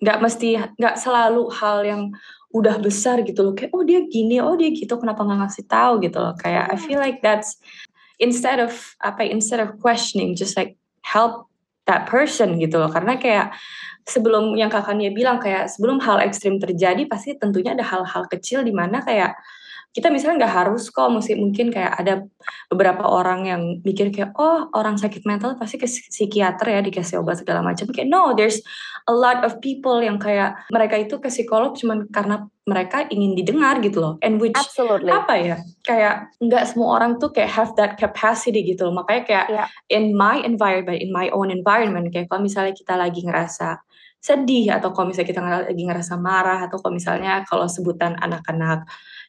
S2: nggak mesti nggak selalu hal yang udah besar gitu loh. Kayak oh dia gini, oh dia gitu, kenapa nggak ngasih tahu gitu loh. Kayak I feel like that's instead of apa ya, instead of questioning just like help that person gitu loh. Karena kayak sebelum yang kakaknya bilang kayak sebelum hal ekstrim terjadi pasti tentunya ada hal-hal kecil di mana kayak kita misalnya nggak harus kok mesti mungkin kayak ada beberapa orang yang mikir kayak oh orang sakit mental pasti ke psikiater ya dikasih obat segala macam kayak no there's a lot of people yang kayak mereka itu ke psikolog cuman karena mereka ingin didengar gitu loh and which
S3: Absolutely.
S2: apa ya kayak nggak semua orang tuh kayak have that capacity gitu loh makanya kayak
S3: Iya.
S2: in my environment in my own environment kayak kalau misalnya kita lagi ngerasa sedih atau kalau misalnya kita lagi ngerasa marah atau kalau misalnya kalau sebutan anak-anak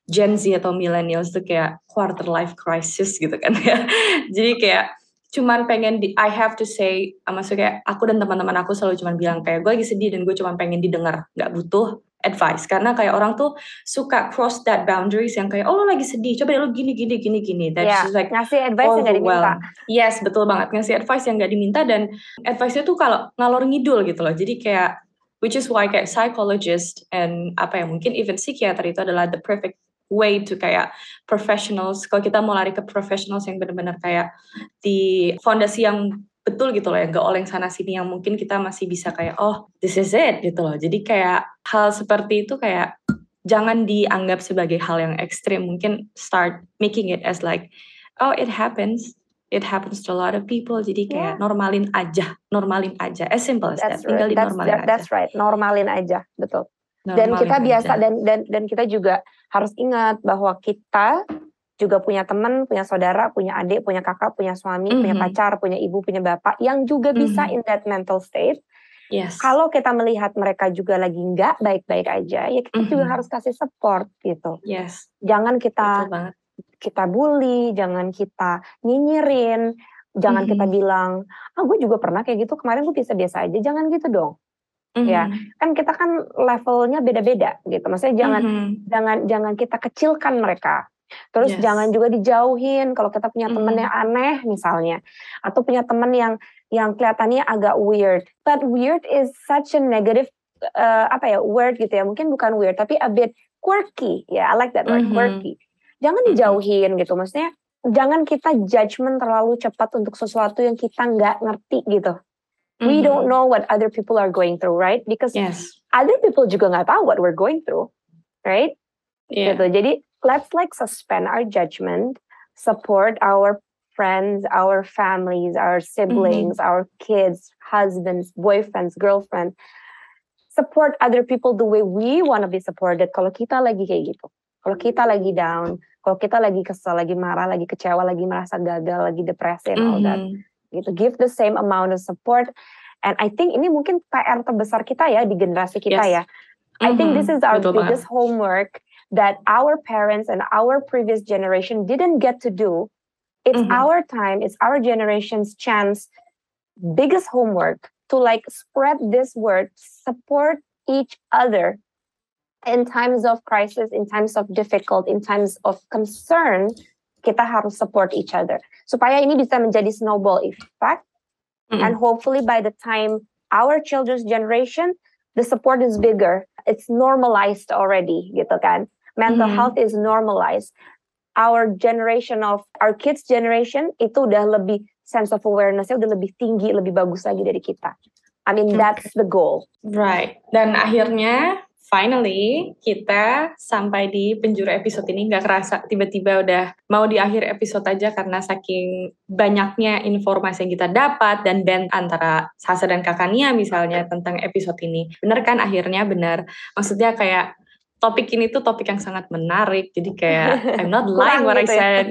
S2: Gen Z atau millennials tuh kayak quarter life crisis gitu kan ya. Jadi kayak cuman pengen di I have to say maksudnya aku dan teman-teman aku selalu cuman bilang kayak gue lagi sedih dan gue cuman pengen didengar nggak butuh advice. Karena kayak orang tuh suka cross that boundaries yang kayak oh lo lagi sedih coba deh lo gini gini gini gini. That's
S3: Ya,
S2: just like
S3: ngasih advice yang nggak diminta.
S2: Yes, betul banget. Ngasih advice yang nggak diminta dan advice itu kalau ngalor ngidul gitu loh. Jadi kayak which is why kayak psychologist and apa ya mungkin even psikiater itu adalah the perfect way to kayak professionals. Kalau kita mau lari ke professionals yang benar-benar kayak di fondasi yang betul gitu loh ya, gak oleng sana sini yang mungkin kita masih bisa kayak oh this is it gitu loh. Jadi kayak hal seperti itu kayak jangan dianggap sebagai hal yang ekstrim. Mungkin start making it as like oh it happens it happens to a lot of people jadi kayak
S3: Yeah.
S2: normalin aja normalin aja as simple as
S3: That's
S2: that tinggal
S3: right. That's,
S2: dinormalin
S3: that-
S2: aja
S3: that's right. Normalin aja, betul. Dan kita biasa
S2: aja.
S3: dan dan dan kita juga harus ingat bahwa kita juga punya teman, punya saudara, punya adik, punya kakak, punya suami, punya
S2: Mhm.
S3: pacar, punya ibu, punya bapak yang juga bisa
S2: Mhm.
S3: in that mental state.
S2: yes
S3: Kalau kita melihat mereka juga lagi nggak baik-baik aja, ya kita juga
S2: Mhm.
S3: harus kasih support gitu.
S2: yes
S3: Jangan kita kita bully, jangan kita nyinyirin, jangan kita
S2: Mhm.
S3: bilang, ah gue juga pernah kayak gitu kemarin gue biasa-biasa aja, jangan gitu dong. Ya.
S2: Mhm.
S3: Kan kita kan levelnya beda-beda gitu. Maksudnya jangan
S2: Mhm.
S3: jangan jangan kita kecilkan mereka. Terus
S2: Yes.
S3: jangan juga dijauhin kalau kita punya teman
S2: Mhm.
S3: yang aneh misalnya atau punya teman yang yang kelihatannya agak weird. But weird is such a negative uh, apa ya word gitu ya. Mungkin bukan weird tapi a bit quirky. Ya, I like that word
S2: Mhm.
S3: quirky. Jangan
S2: Mhm.
S3: dijauhin gitu. Maksudnya jangan kita judgement terlalu cepat untuk sesuatu yang kita nggak ngerti gitu. Mm-hmm. We don't know what other people are going through, right? Because
S2: yes.
S3: other people juga nggak tahu what we're going through, right?
S2: Yeah.
S3: Gitu. Jadi let's like suspend our judgment, support our friends, our families, our siblings,
S2: Mm-hmm.
S3: our kids, husbands, boyfriends, girlfriends. Support other people the way we want to be supported. Kalau kita lagi kayak gitu, kalau kita lagi down, kalau kita lagi kesel, lagi marah, lagi kecewa, lagi merasa gagal, lagi depresi, and all that,
S2: Mhm.
S3: Gitu. Give the same amount of support. And I think ini mungkin PR terbesar kita ya di generasi kita
S2: Yes.
S3: ya. I think
S2: Mhm.
S3: this is our
S2: Betul banget.
S3: biggest homework that our parents and our previous generation didn't get to do. It's
S2: Mhm.
S3: our time, it's our generation's chance, biggest homework to like spread this word, support each other in times of crisis, in times of difficult, in times of concern, kita harus support each other. Supaya ini bisa menjadi snowball effect.
S2: Mm-mm.
S3: and hopefully by the time our children's generation the support is bigger. It's normalized already gitu kan? Mental
S2: Mhm.
S3: health is normalized. Our generation of our kids generation itu udah lebih sense of awarenessnya udah lebih tinggi lebih bagus lagi dari kita. I mean that's the goal.
S2: Right. Dan akhirnya finally kita sampai di penjuru episode ini nggak kerasa tiba-tiba udah mau di akhir episode aja karena saking banyaknya informasi yang kita dapat dan band antara Sasa dan Kakania misalnya tentang episode ini. Bener kan akhirnya bener. Maksudnya kayak topik ini tuh topik yang sangat menarik. Jadi kayak I'm not lying what I
S3: gitu ya.
S2: said.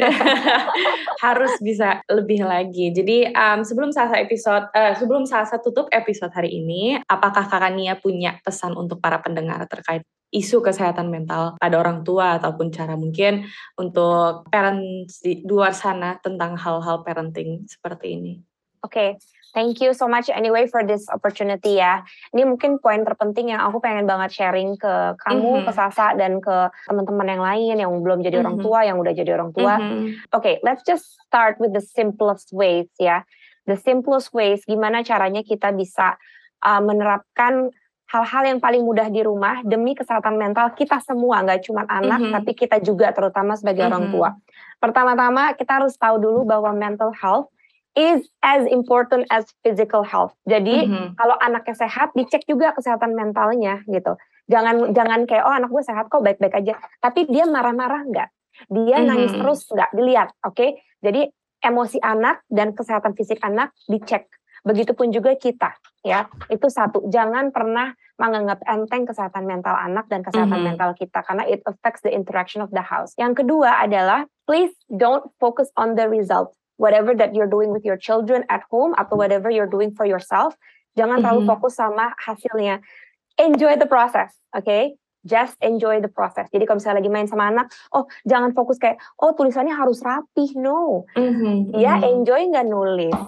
S2: Harus bisa lebih lagi. Jadi um, sebelum Sasa episode eh, sebelum Sasa tutup episode hari ini, apakah Kakak Nia punya pesan untuk para pendengar terkait isu kesehatan mental pada orang tua ataupun cara mungkin untuk parents di luar sana tentang hal-hal parenting seperti ini?
S3: Oke, thank you so much anyway for this opportunity ya. Ini mungkin poin terpenting yang aku pengen banget sharing ke kamu,
S2: Mhm.
S3: ke Sasa, dan ke teman-teman yang lain yang belum jadi orang
S2: Mhm.
S3: tua, yang udah jadi orang tua.
S2: Mhm.
S3: Okay, let's just start with the simplest ways ya. The simplest ways gimana caranya kita bisa uh, menerapkan hal-hal yang paling mudah di rumah demi kesehatan mental kita semua, nggak cuma anak,
S2: Mhm.
S3: tapi kita juga terutama sebagai orang
S2: Mhm.
S3: tua. Pertama-tama kita harus tahu dulu bahwa mental health is as important as physical health. Jadi
S2: Mhm.
S3: kalau anaknya sehat, dicek juga kesehatan mentalnya gitu. Jangan jangan kayak oh anak gue sehat kok baik-baik aja, tapi dia marah-marah nggak? Dia nangis
S2: Mhm.
S3: terus nggak? Dilihat, oke? Jadi emosi anak dan kesehatan fisik anak dicek. Begitupun juga kita, ya. Itu satu. Jangan pernah menganggap enteng kesehatan mental anak dan kesehatan
S2: Mhm.
S3: mental kita karena it affects the interaction of the house. Yang kedua adalah please don't focus on the result. Whatever that you're doing with your children at home atau whatever you're doing for yourself, jangan terlalu
S2: Mhm.
S3: fokus sama hasilnya. Enjoy the process, oke? Just enjoy the process. Jadi kalau misalnya lagi main sama anak, oh jangan fokus kayak, oh tulisannya harus rapih. No,
S2: Mhm.
S3: dia
S2: Mhm.
S3: enjoy nggak nulis?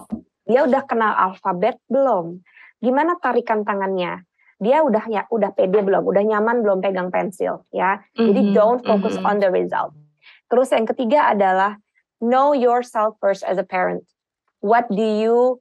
S3: Dia udah kenal alfabet belum? Gimana tarikan tangannya? Dia udah ya udah pede belum? Udah nyaman belum pegang pensil? Ya, jadi
S2: Mhm.
S3: don't focus
S2: Mhm.
S3: on the result. Terus yang ketiga adalah know yourself first as a parent. What do you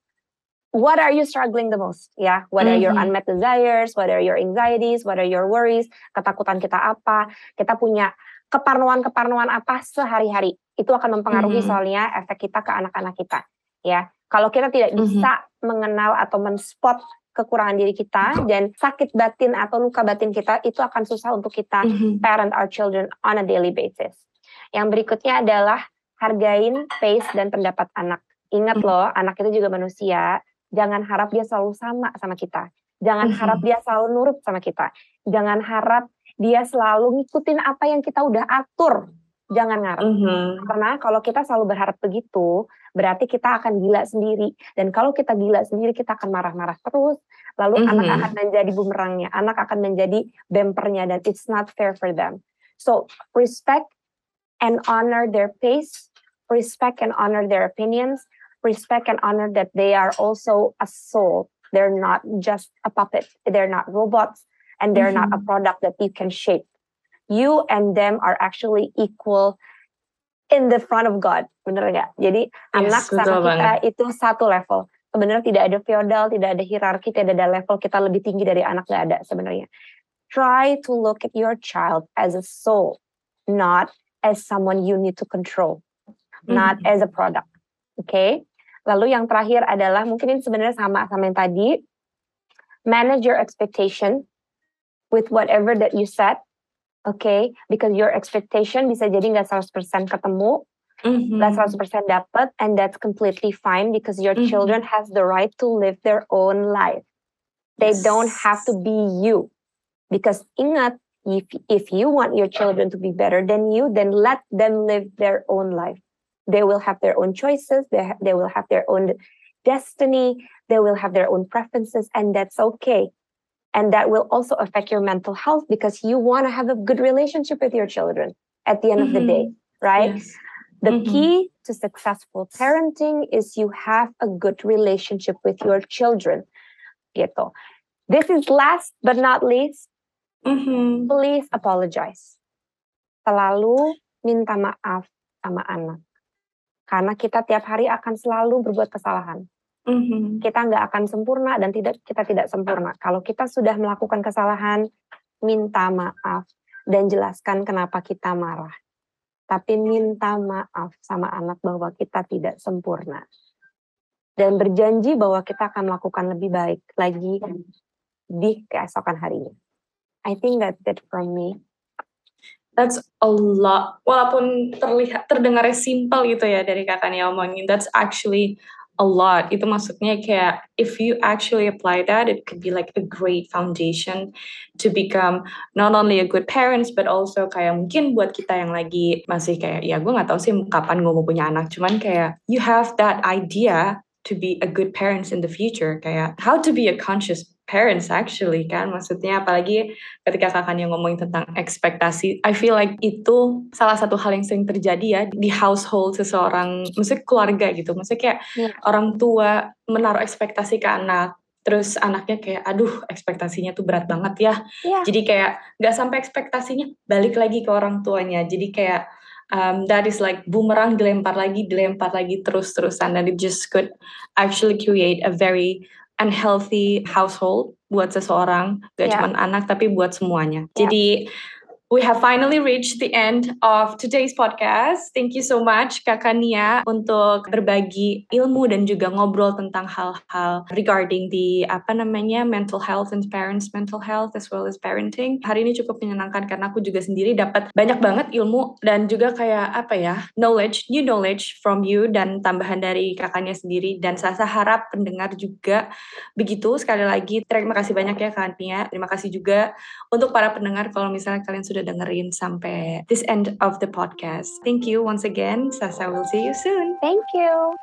S3: what are you struggling the most? Ya, what are your
S2: Mhm.
S3: unmet desires, what are your anxieties, what are your worries, ketakutan kita apa? Kita punya keparnoan-keparnoan apa sehari-hari. Itu akan mempengaruhi
S2: Mhm.
S3: soalnya efek kita ke anak-anak kita. Ya, kalau kita tidak
S2: Mhm.
S3: bisa mengenal atau menspot kekurangan diri kita dan sakit batin atau luka batin kita itu akan susah untuk kita
S2: Mhm.
S3: parent our children on a daily basis. Yang berikutnya adalah hargain pace dan pendapat anak. Ingat
S2: Mhm.
S3: loh, anak itu juga manusia. Jangan harap dia selalu sama sama kita. Jangan
S2: Mhm.
S3: harap dia selalu nurut sama kita. Jangan harap dia selalu ngikutin apa yang kita udah atur. Jangan ngarep.
S2: Mhm.
S3: Karena kalau kita selalu berharap begitu, berarti kita akan gila sendiri. Dan kalau kita gila sendiri, kita akan marah-marah terus. Lalu anak akan menjadi bumerangnya, anak akan menjadi bempernya, dan it's not fair for them. So, respect and honor their pace, respect and honor their opinions, respect and honor that they are also a soul. They're not just a puppet. They're not robots, and they're not a
S2: Mhm.
S3: product that you can shape. You and them are actually equal in the front of God, bener nggak? Jadi anak sama kita
S2: banget.
S3: itu satu level. Sebenarnya tidak ada feodal, tidak ada hierarki, tidak ada level kita lebih tinggi dari anak nggak ada sebenarnya. Try to look at your child as a soul, not as someone you need to control, not
S2: Mhm.
S3: as a product. Okay? Lalu yang terakhir adalah mungkin ini sebenarnya sama sama yang tadi. Manage your expectation with whatever that you set. Okay, because your expectation bisa jadi nggak 100% ketemu,
S2: Mhm.
S3: nggak 100% dapat, and that's completely fine because your
S2: Mhm.
S3: children has the right to live their own life. They don't have to be you. Because ingat, if if you want your children to be better than you, then let them live their own life. They will have their own choices. They ha- they will have their own destiny. They will have their own preferences, and that's okay. And that will also affect your mental health because you want to have a good relationship with your children at the end of the day, right?
S2: Yes.
S3: The
S2: Mhm.
S3: key to successful parenting is you have a good relationship with your children. Gitu. This is last but not least,
S2: Mhm.
S3: please apologize. Selalu minta maaf sama anak. Karena kita tiap hari akan selalu berbuat kesalahan.
S2: Mhm.
S3: Kita nggak akan sempurna dan tidak kita tidak sempurna. Kalau kita sudah melakukan kesalahan, minta maaf dan jelaskan kenapa kita marah. Tapi minta maaf sama anak bahwa kita tidak sempurna. Dan berjanji bahwa kita akan melakukan lebih baik lagi di keesokan harinya. I think that's it from me.
S2: That's a lot. Walaupun terlihat terdengarnya simpel gitu ya dari kakaknya omongin, that's actually a lot. Itu maksudnya kayak if you actually apply that, it could be like a great foundation to become not only a good parents, but also kayak mungkin buat kita yang lagi masih kayak ya gue nggak tahu sih kapan gue mau punya anak, cuman kayak you have that idea to be a good parents in the future, kayak how to be a conscious parents actually kan? Maksudnya apalagi ketika kakaknya ngomongin tentang ekspektasi I feel like itu salah satu hal yang sering terjadi ya di household seseorang maksudnya keluarga gitu. Maksudnya kayak
S3: Iya.
S2: orang tua menaruh ekspektasi ke anak terus anaknya kayak aduh ekspektasinya tuh berat banget ya.
S3: Iya.
S2: jadi kayak nggak sampai ekspektasinya balik lagi ke orang tuanya. Jadi kayak um, that is like boomerang dilempar lagi dilempar lagi terus terusan and it just could actually create a very unhealthy household buat seseorang, gak
S3: Yeah.
S2: cuma anak tapi buat semuanya.
S3: Yeah.
S2: Jadi we have finally reached the end of today's podcast. Thank you so much Kakak Nia untuk berbagi ilmu dan juga ngobrol tentang hal-hal regarding the apa namanya mental health and parents mental health as well as parenting. Hari ini cukup menyenangkan karena aku juga sendiri dapat banyak banget ilmu dan juga kayak apa ya knowledge, new knowledge from you dan tambahan dari kakaknya sendiri dan saya harap pendengar juga begitu sekali lagi terima kasih banyak ya Kak Nia. Terima kasih juga untuk para pendengar kalau misalnya kalian sudah dengerin sampai this end of the podcast. Thank you once again. Sasa will see you soon.
S3: Thank you.